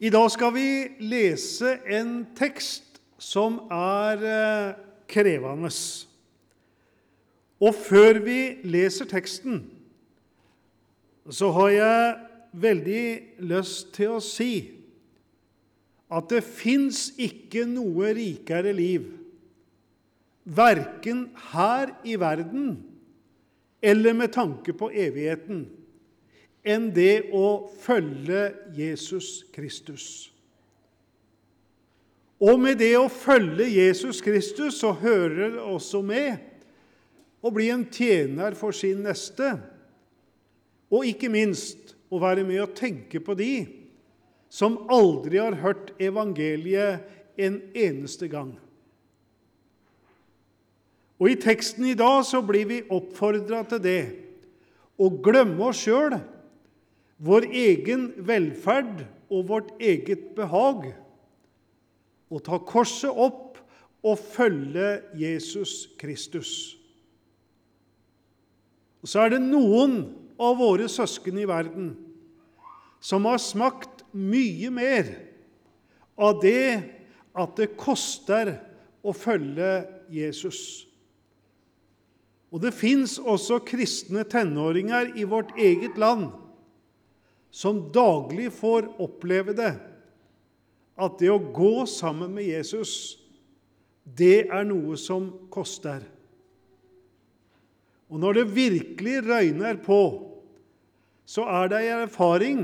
I dag skal vi lese en tekst som er eh, krevende. Og før vi leser teksten, så har jeg veldig lyst til å si at det fins ikke noe rikere liv, verken her i verden eller med tanke på evigheten, enn det å følge Jesus Kristus. Og med det å følge Jesus Kristus så hører det også med å bli en tjener for sin neste, og ikke minst å være med å tenke på de som aldri har hørt evangeliet en eneste gang. Og I teksten i dag så blir vi oppfordra til det å glemme oss sjøl vår egen velferd og vårt eget behag og ta korset opp og følge Jesus Kristus. Og Så er det noen av våre søsken i verden som har smakt mye mer av det at det koster å følge Jesus. Og det fins også kristne tenåringer i vårt eget land som daglig får oppleve det, at det å gå sammen med Jesus, det er noe som koster. Og når det virkelig røyner på, så er det en erfaring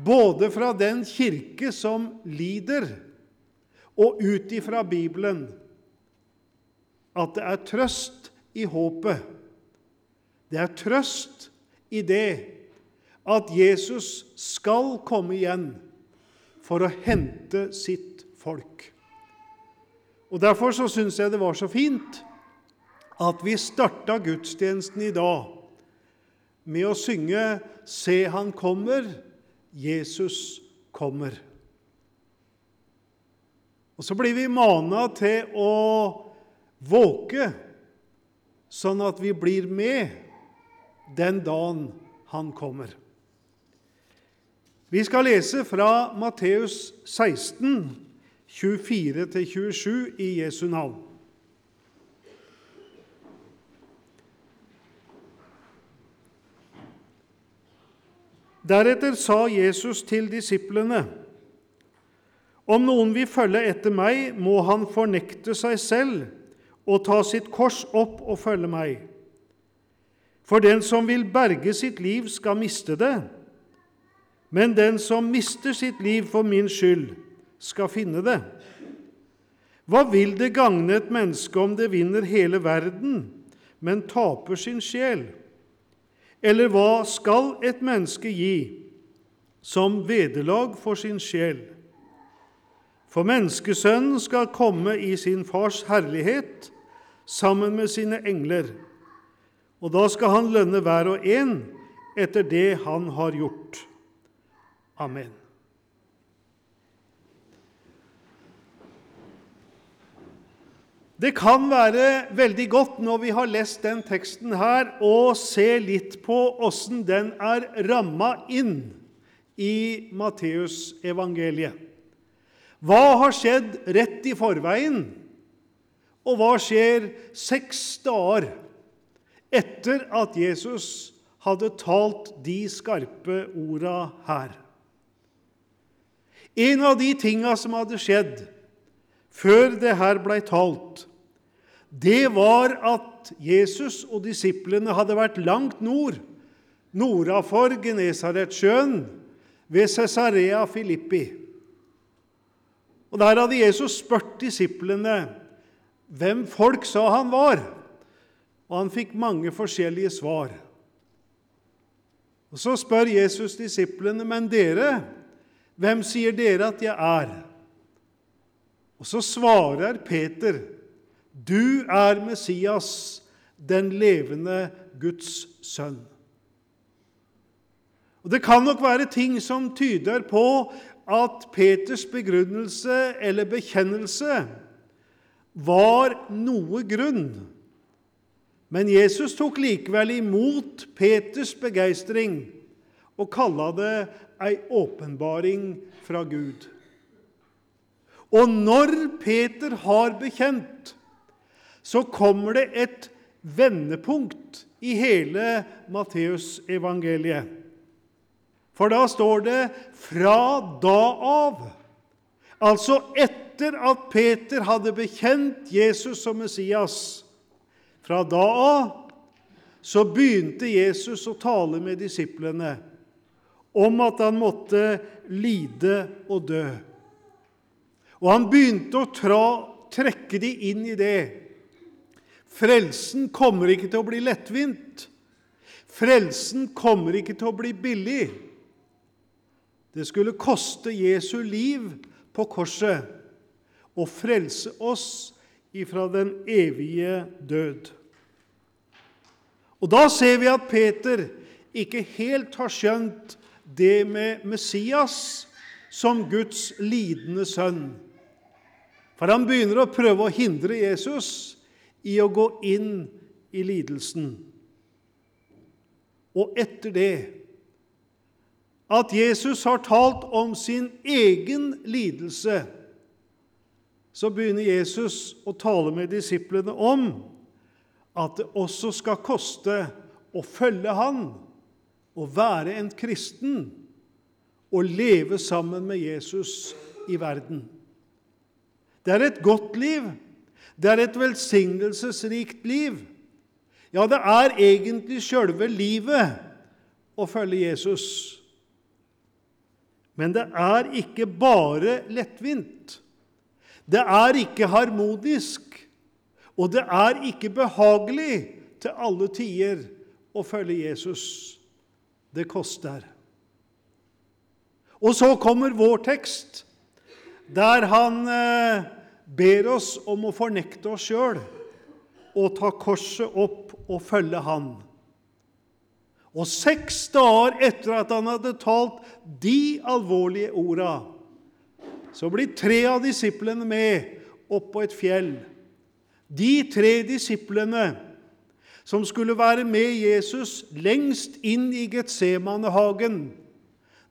både fra den kirke som lider, og ut ifra Bibelen, at det er trøst i håpet. Det er trøst i det at Jesus skal komme igjen for å hente sitt folk. Og Derfor så syns jeg det var så fint at vi starta gudstjenesten i dag med å synge 'Se, han kommer, Jesus kommer'. Og Så blir vi mana til å våke, sånn at vi blir med den dagen han kommer. Vi skal lese fra Matteus 16, 24-27 i Jesu navn. Deretter sa Jesus til disiplene.: Om noen vil følge etter meg, må han fornekte seg selv og ta sitt kors opp og følge meg. For den som vil berge sitt liv, skal miste det men den som mister sitt liv for min skyld, skal finne det. Hva vil det gagne et menneske om det vinner hele verden, men taper sin sjel? Eller hva skal et menneske gi som vederlag for sin sjel? For menneskesønnen skal komme i sin fars herlighet sammen med sine engler, og da skal han lønne hver og en etter det han har gjort. Amen. Det kan være veldig godt når vi har lest den teksten her, å se litt på åssen den er ramma inn i Matteusevangeliet. Hva har skjedd rett i forveien, og hva skjer seks dager etter at Jesus hadde talt de skarpe orda her? En av de tinga som hadde skjedd før det her blei talt, det var at Jesus og disiplene hadde vært langt nord, nordafor Genesaretsjøen, ved Cesarea Filippi. Og Der hadde Jesus spurt disiplene hvem folk sa han var, og han fikk mange forskjellige svar. Og Så spør Jesus disiplene, men dere, hvem sier dere at jeg er? Og så svarer Peter, du er Messias, den levende Guds sønn. Og Det kan nok være ting som tyder på at Peters begrunnelse eller bekjennelse var noe grunn. Men Jesus tok likevel imot Peters begeistring og kalla det ei åpenbaring fra Gud. Og når Peter har bekjent, så kommer det et vendepunkt i hele Matteusevangeliet. For da står det 'fra da av'. Altså etter at Peter hadde bekjent Jesus som Messias. Fra da av så begynte Jesus å tale med disiplene om at han måtte lide og dø. Og han begynte å tra, trekke de inn i det. Frelsen kommer ikke til å bli lettvint. Frelsen kommer ikke til å bli billig. Det skulle koste Jesu liv på korset å frelse oss ifra den evige død. Og Da ser vi at Peter ikke helt har skjønt det med Messias som Guds lidende sønn. For han begynner å prøve å hindre Jesus i å gå inn i lidelsen. Og etter det at Jesus har talt om sin egen lidelse, så begynner Jesus å tale med disiplene om at det også skal koste å følge Han, å være en kristen, og leve sammen med Jesus i verden. Det er et godt liv. Det er et velsignelsesrikt liv. Ja, det er egentlig sjølve livet å følge Jesus. Men det er ikke bare lettvint. Det er ikke harmonisk, og det er ikke behagelig til alle tider å følge Jesus. Det koster. Og så kommer vår tekst, der han eh, ber oss om å fornekte oss sjøl og ta korset opp og følge Han. Og seks dager etter at han hadde talt de alvorlige orda, så blir tre av disiplene med opp på et fjell. De tre disiplene som skulle være med Jesus lengst inn i Getsemanehagen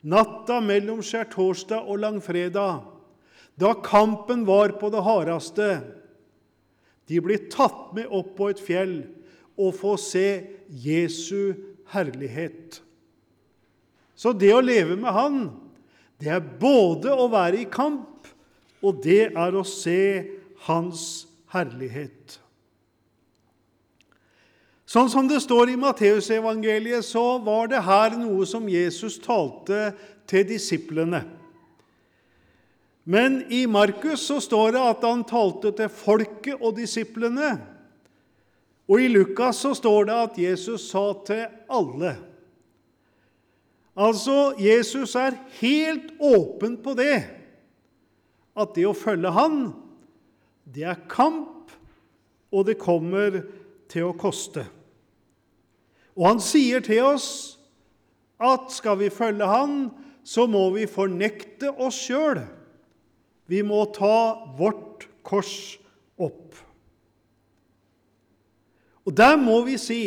natta mellom skjærtorsdag og langfredag da kampen var på det hardeste. De blir tatt med opp på et fjell og får se Jesu herlighet. Så det å leve med Han, det er både å være i kamp, og det er å se Hans herlighet. Sånn som det står i Matteusevangeliet, så var det her noe som Jesus talte til disiplene. Men i Markus så står det at han talte til folket og disiplene. Og i Lukas så står det at Jesus sa til alle. Altså, Jesus er helt åpen på det, at det å følge Han, det er kamp, og det kommer til å koste. Og han sier til oss at skal vi følge Han, så må vi fornekte oss sjøl. Vi må ta vårt kors opp. Og der må vi si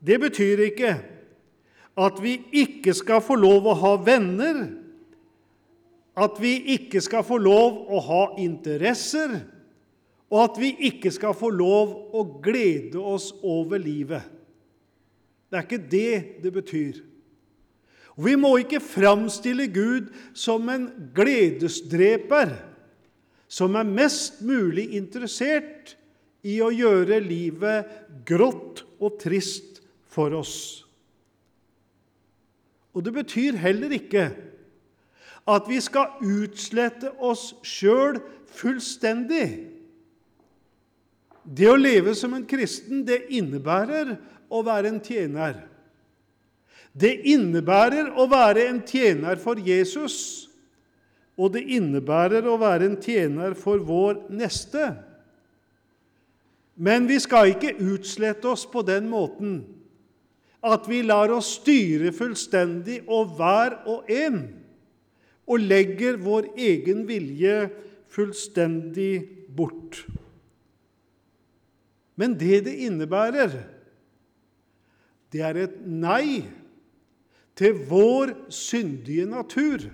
Det betyr ikke at vi ikke skal få lov å ha venner, at vi ikke skal få lov å ha interesser, og at vi ikke skal få lov å glede oss over livet. Det er ikke det det betyr. Og Vi må ikke framstille Gud som en gledesdreper som er mest mulig interessert i å gjøre livet grått og trist for oss. Og det betyr heller ikke at vi skal utslette oss sjøl fullstendig. Det å leve som en kristen, det innebærer å være en tjener. Det innebærer å være en tjener for Jesus, og det innebærer å være en tjener for vår neste. Men vi skal ikke utslette oss på den måten at vi lar oss styre fullstendig og hver og en, og legger vår egen vilje fullstendig bort. Men det det innebærer, det er et nei til vår syndige natur.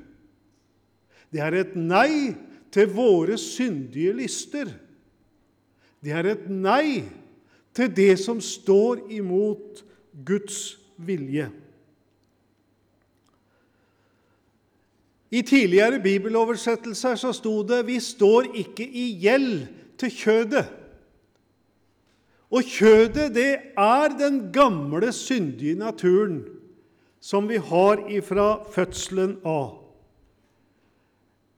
Det er et nei til våre syndige lister. Det er et nei til det som står imot Guds vilje. I tidligere bibeloversettelser så sto det 'Vi står ikke i gjeld til kjødet'. Og kjødet, det er den gamle, syndige naturen som vi har ifra fødselen av.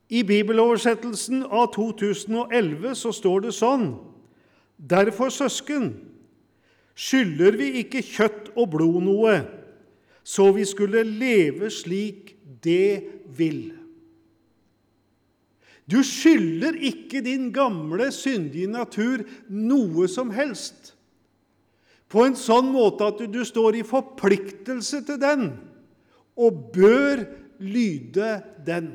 I bibeloversettelsen av 2011 så står det sånn Derfor, søsken, skylder vi ikke kjøtt og blod noe, så vi skulle leve slik det vil. Du skylder ikke din gamle, syndige natur noe som helst på en sånn måte at du står i forpliktelse til den og bør lyde den.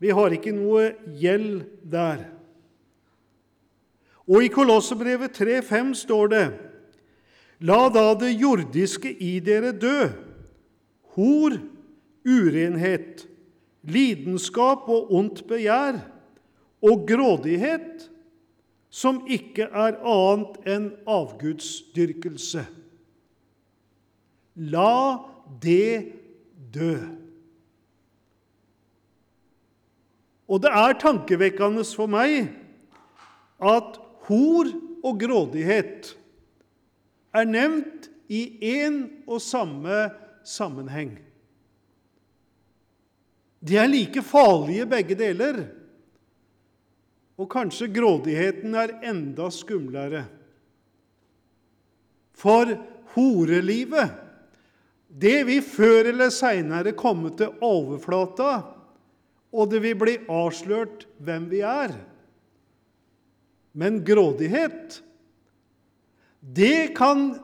Vi har ikke noe gjeld der. Og i Kolossebrevet 3,5 står det:" La da det jordiske i dere dø, hor, urenhet, lidenskap og ondt begjær og grådighet, som ikke er annet enn avgudsdyrkelse. La det dø. Og det er tankevekkende for meg at hor og grådighet er nevnt i én og samme sammenheng. De er like farlige, begge deler. Og kanskje grådigheten er enda skumlere. For horelivet, det vil før eller seinere komme til overflata, og det vil bli avslørt hvem vi er. Men grådighet, det kan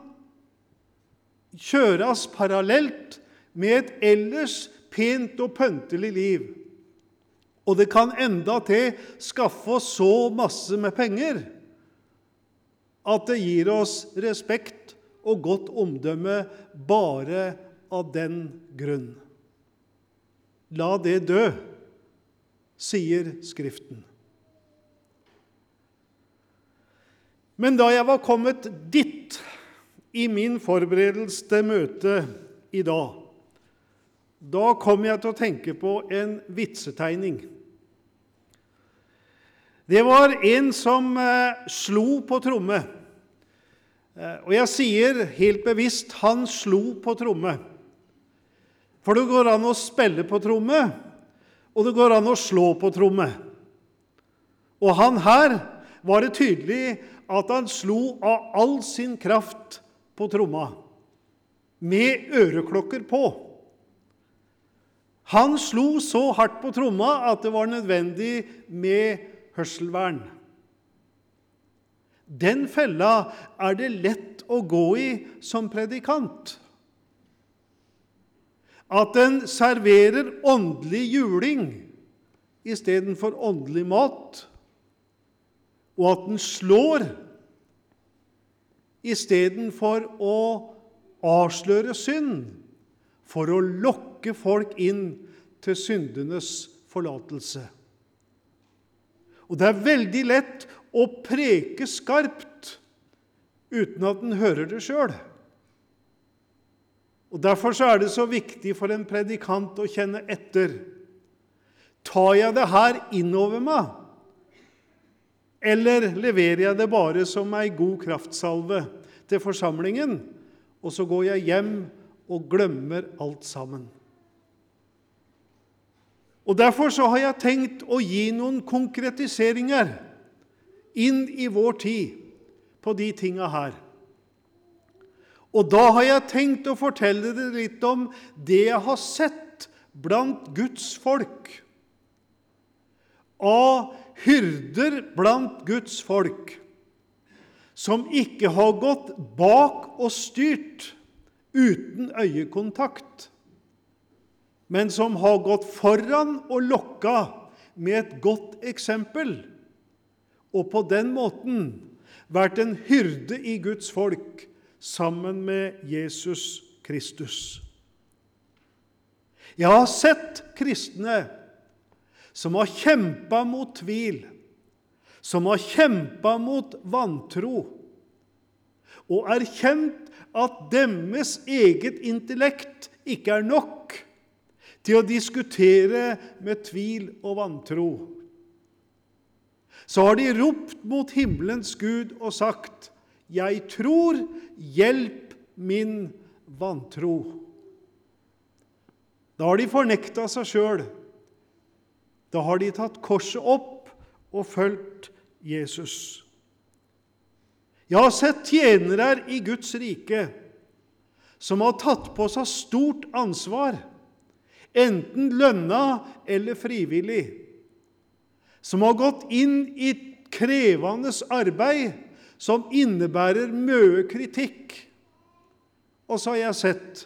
kjøres parallelt med et ellers pent og pøntelig liv. Og det kan enda til skaffe oss så masse med penger at det gir oss respekt og godt omdømme bare av den grunn. La det dø, sier Skriften. Men da jeg var kommet dit i min forberedelse til møtet i dag, da kom jeg til å tenke på en vitsetegning. Det var en som eh, slo på tromme. Eh, og jeg sier helt bevisst 'han slo på tromme'. For det går an å spille på tromme, og det går an å slå på tromme. Og han her var det tydelig at han slo av all sin kraft på tromma, med øreklokker på. Han slo så hardt på tromma at det var nødvendig med hørselvern. Den fella er det lett å gå i som predikant. At en serverer åndelig juling istedenfor åndelig mat, og at en slår istedenfor å avsløre synd for å lokke folk inn til syndenes forlatelse. Og det er veldig lett å preke skarpt uten at en hører det sjøl. Og Derfor er det så viktig for en predikant å kjenne etter. Tar jeg det her innover meg, eller leverer jeg det bare som ei god kraftsalve til forsamlingen, og så går jeg hjem og glemmer alt sammen. Og Derfor så har jeg tenkt å gi noen konkretiseringer inn i vår tid på de tinga her. Og da har jeg tenkt å fortelle dere litt om det jeg har sett blant Guds folk. Av hyrder blant Guds folk som ikke har gått bak og styrt uten øyekontakt, men som har gått foran og lokka med et godt eksempel, og på den måten vært en hyrde i Guds folk sammen med Jesus Kristus. Jeg har sett kristne som har kjempa mot tvil, som har kjempa mot vantro, og erkjent at deres eget intellekt ikke er nok til å diskutere med tvil og vantro. Så har de ropt mot himmelens Gud og sagt, 'Jeg tror, hjelp min vantro'. Da har de fornekta seg sjøl. Da har de tatt korset opp og fulgt Jesus. Jeg har sett tjenere i Guds rike som har tatt på seg stort ansvar, enten lønna eller frivillig, som har gått inn i krevende arbeid som innebærer mye kritikk. Og så har jeg sett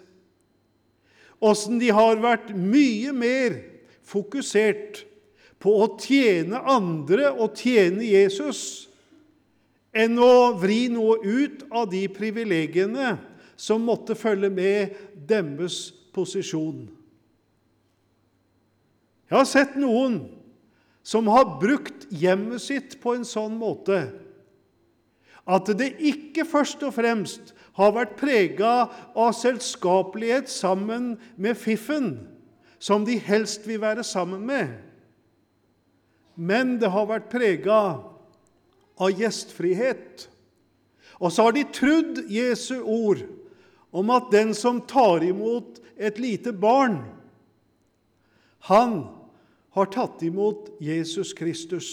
åssen de har vært mye mer fokusert på å tjene andre og tjene Jesus enn å vri noe ut av de privilegiene som måtte følge med deres posisjon. Jeg har sett noen som har brukt hjemmet sitt på en sånn måte at det ikke først og fremst har vært prega av selskapelighet sammen med fiffen, som de helst vil være sammen med, men det har vært prega av gjestfrihet. Og så har de trodd Jesu ord om at den som tar imot et lite barn, han har tatt imot Jesus Kristus.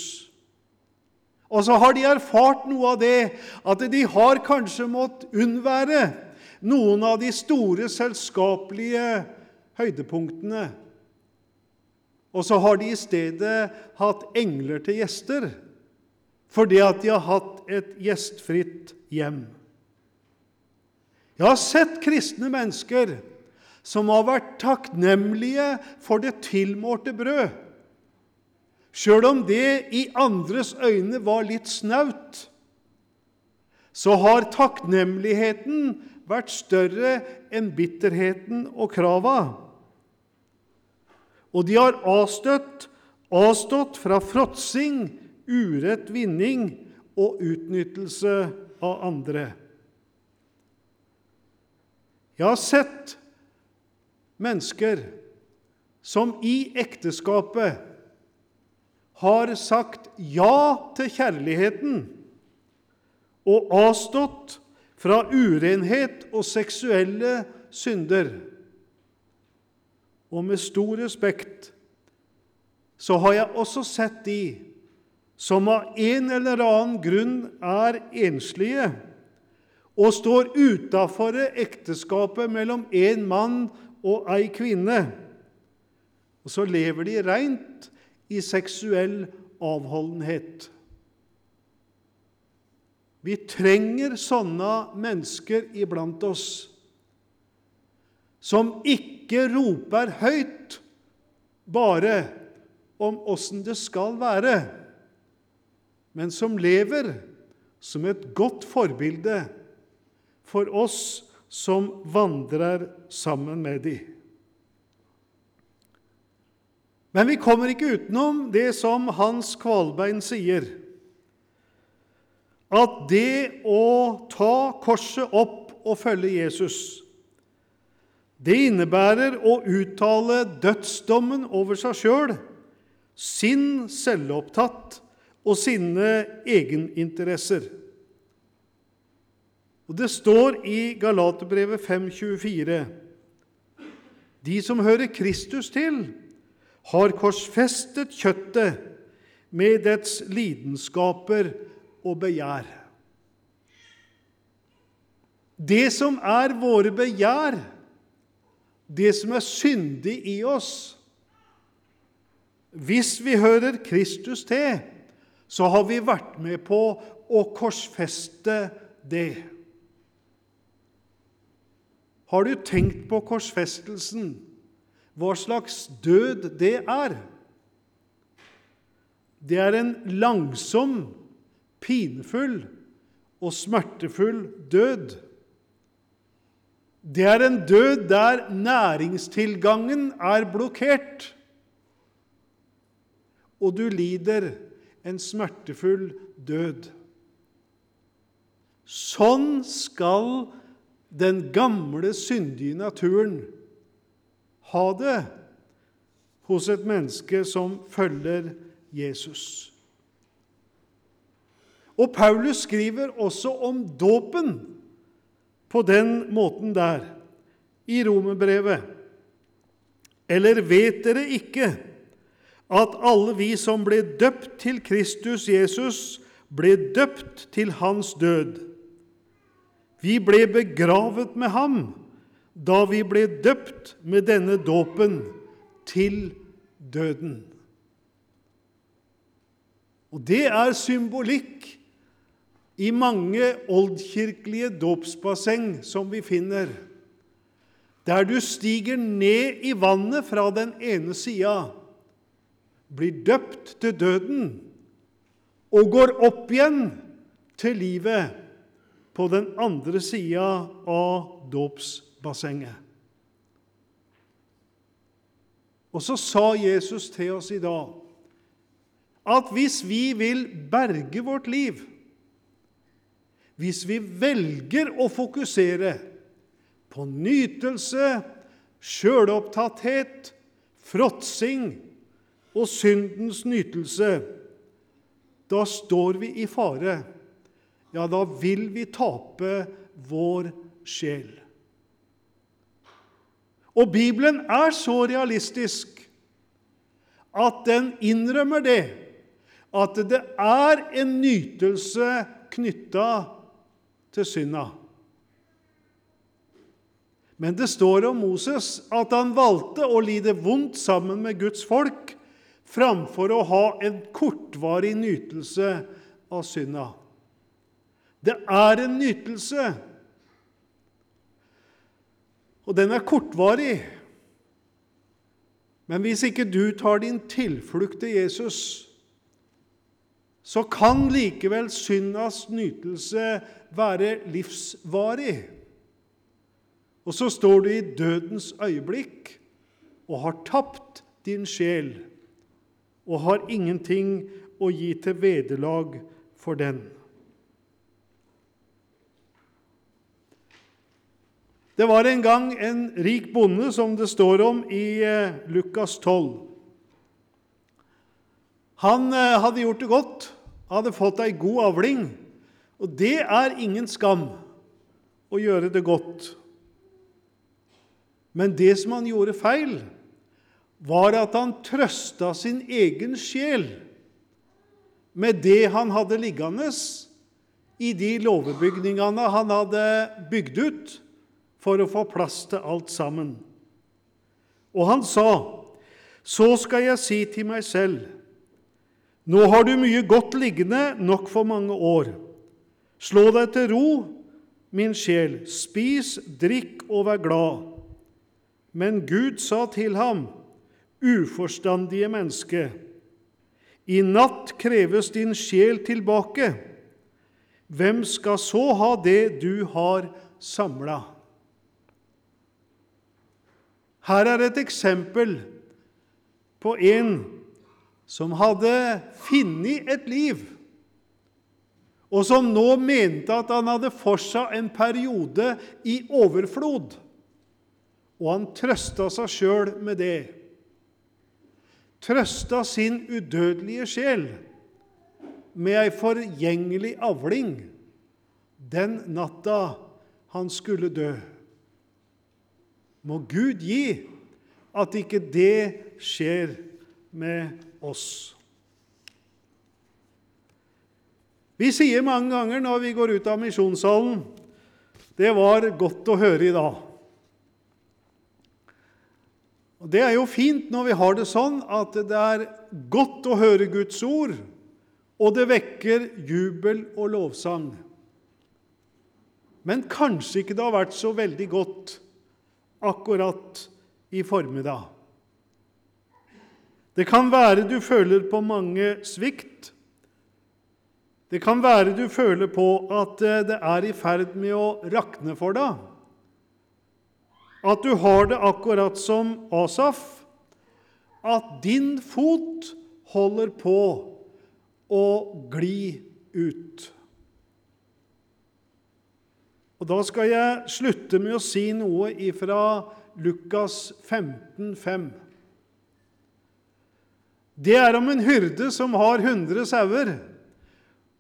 Og så har de erfart noe av det, at de har kanskje måttet unnvære noen av de store selskapelige høydepunktene. Og så har de i stedet hatt engler til gjester fordi at de har hatt et gjestfritt hjem. Jeg har sett kristne mennesker som har vært takknemlige for det tilmålte brød, sjøl om det i andres øyne var litt snaut. Så har takknemligheten vært større enn bitterheten og krava. Og de har avstøtt, avstått fra fråtsing, urett vinning og utnyttelse av andre. Jeg har sett mennesker som i ekteskapet har sagt ja til kjærligheten og avstått fra urenhet og seksuelle synder. Og med stor respekt så har jeg også sett de som av en eller annen grunn er enslige og står utafor ekteskapet mellom en mann og ei kvinne. Og så lever de reint i seksuell avholdenhet. Vi trenger sånne mennesker iblant oss, som ikke roper høyt bare om åssen det skal være, men som lever som et godt forbilde for oss som vandrer sammen med dem. Men vi kommer ikke utenom det som Hans Kvalbein sier, at det å ta korset opp og følge Jesus, det innebærer å uttale dødsdommen over seg sjøl, sin selvopptatt og sine egeninteresser. Og Det står i Galaterbrevet 5,24.: De som hører Kristus til, har korsfestet kjøttet med dets lidenskaper og begjær. Det som er våre begjær, det som er syndig i oss Hvis vi hører Kristus til, så har vi vært med på å korsfeste det. Har du tenkt på korsfestelsen, hva slags død det er? Det er en langsom, pinefull og smertefull død. Det er en død der næringstilgangen er blokkert, og du lider en smertefull død. Sånn skal den gamle, syndige naturen ha det hos et menneske som følger Jesus. Og Paulus skriver også om dåpen på den måten der i romerbrevet. Eller vet dere ikke at alle vi som ble døpt til Kristus Jesus, ble døpt til hans død? Vi ble begravet med ham da vi ble døpt med denne dåpen til døden. Og det er symbolikk i mange oldkirkelige dåpsbasseng som vi finner, der du stiger ned i vannet fra den ene sida, blir døpt til døden og går opp igjen til livet på den andre sida av dåpsbassenget. Og så sa Jesus til oss i dag at hvis vi vil berge vårt liv, hvis vi velger å fokusere på nytelse, sjølopptatthet, fråtsing og syndens nytelse, da står vi i fare. Ja, da vil vi tape vår sjel. Og Bibelen er så realistisk at den innrømmer det, at det er en nytelse knytta til synda. Men det står om Moses at han valgte å lide vondt sammen med Guds folk framfor å ha en kortvarig nytelse av synda. Det er en nytelse, og den er kortvarig. Men hvis ikke du tar din tilflukt til Jesus, så kan likevel syndas nytelse være livsvarig. Og så står du i dødens øyeblikk og har tapt din sjel og har ingenting å gi til vederlag for den. Det var en gang en rik bonde, som det står om i eh, Lukas 12. Han eh, hadde gjort det godt, hadde fått ei god avling. Og det er ingen skam å gjøre det godt. Men det som han gjorde feil, var at han trøsta sin egen sjel med det han hadde liggende i de låvebygningene han hadde bygd ut for å få plass til alt sammen. Og han sa, 'Så skal jeg si til meg selv:" Nå har du mye godt liggende nok for mange år. Slå deg til ro, min sjel, spis, drikk og vær glad. Men Gud sa til ham, uforstandige menneske, i natt kreves din sjel tilbake. Hvem skal så ha det du har samla? Her er et eksempel på en som hadde funnet et liv og som nå mente at han hadde for seg en periode i overflod. Og han trøsta seg sjøl med det. Trøsta sin udødelige sjel med ei forgjengelig avling den natta han skulle dø. Må Gud gi at ikke det skjer med oss. Vi sier mange ganger når vi går ut av misjonssalen det var godt å høre i dag. Og Det er jo fint når vi har det sånn at det er godt å høre Guds ord, og det vekker jubel og lovsang. Men kanskje ikke det har vært så veldig godt akkurat i formiddag. Det kan være du føler på mange svikt, det kan være du føler på at eh, det er i ferd med å rakne for deg. at du har det akkurat som Asaf, at din fot holder på å gli ut. Og Da skal jeg slutte med å si noe ifra Lukas 15, 5. Det er om en hyrde som har 100 sauer,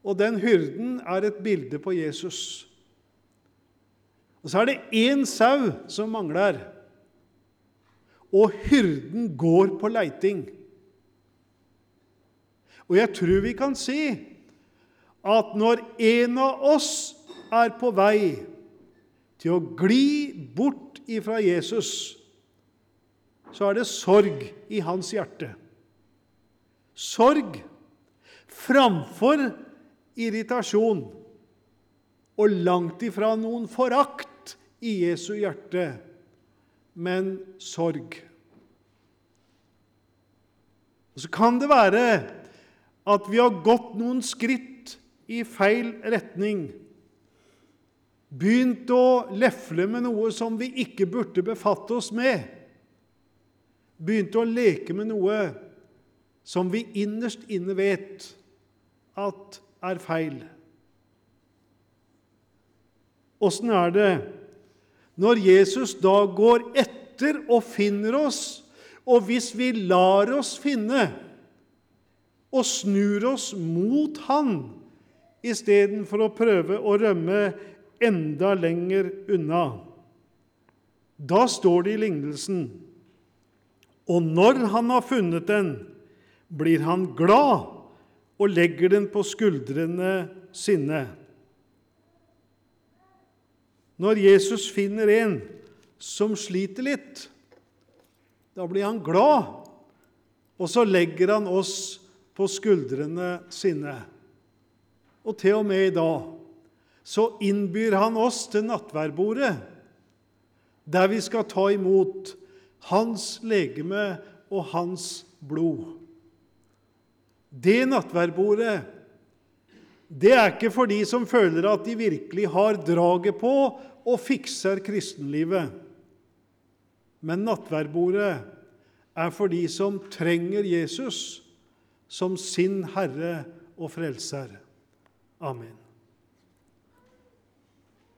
og den hyrden er et bilde på Jesus. Og Så er det én sau som mangler, og hyrden går på leiting. Og jeg tror vi kan si at når en av oss er på vei til å gli bort ifra Jesus, så er det sorg i hans hjerte. Sorg framfor irritasjon og langt ifra noen forakt i Jesu hjerte, men sorg. Og Så kan det være at vi har gått noen skritt i feil retning. Begynt å lefle med noe som vi ikke burde befatte oss med. Begynt å leke med noe som vi innerst inne vet at er feil. Åssen er det når Jesus da går etter og finner oss, og hvis vi lar oss finne og snur oss mot Han istedenfor å prøve å rømme enda lenger unna? Da står det i lignelsen Og når han har funnet den, blir han glad og legger den på skuldrene sine. Når Jesus finner en som sliter litt, da blir han glad, og så legger han oss på skuldrene sine. Og til og med i dag så innbyr han oss til nattværbordet, der vi skal ta imot hans legeme og hans blod. Det nattværbordet det er ikke for de som føler at de virkelig har draget på og fikser kristenlivet. Men nattværbordet er for de som trenger Jesus som sin Herre og Frelser. Amen.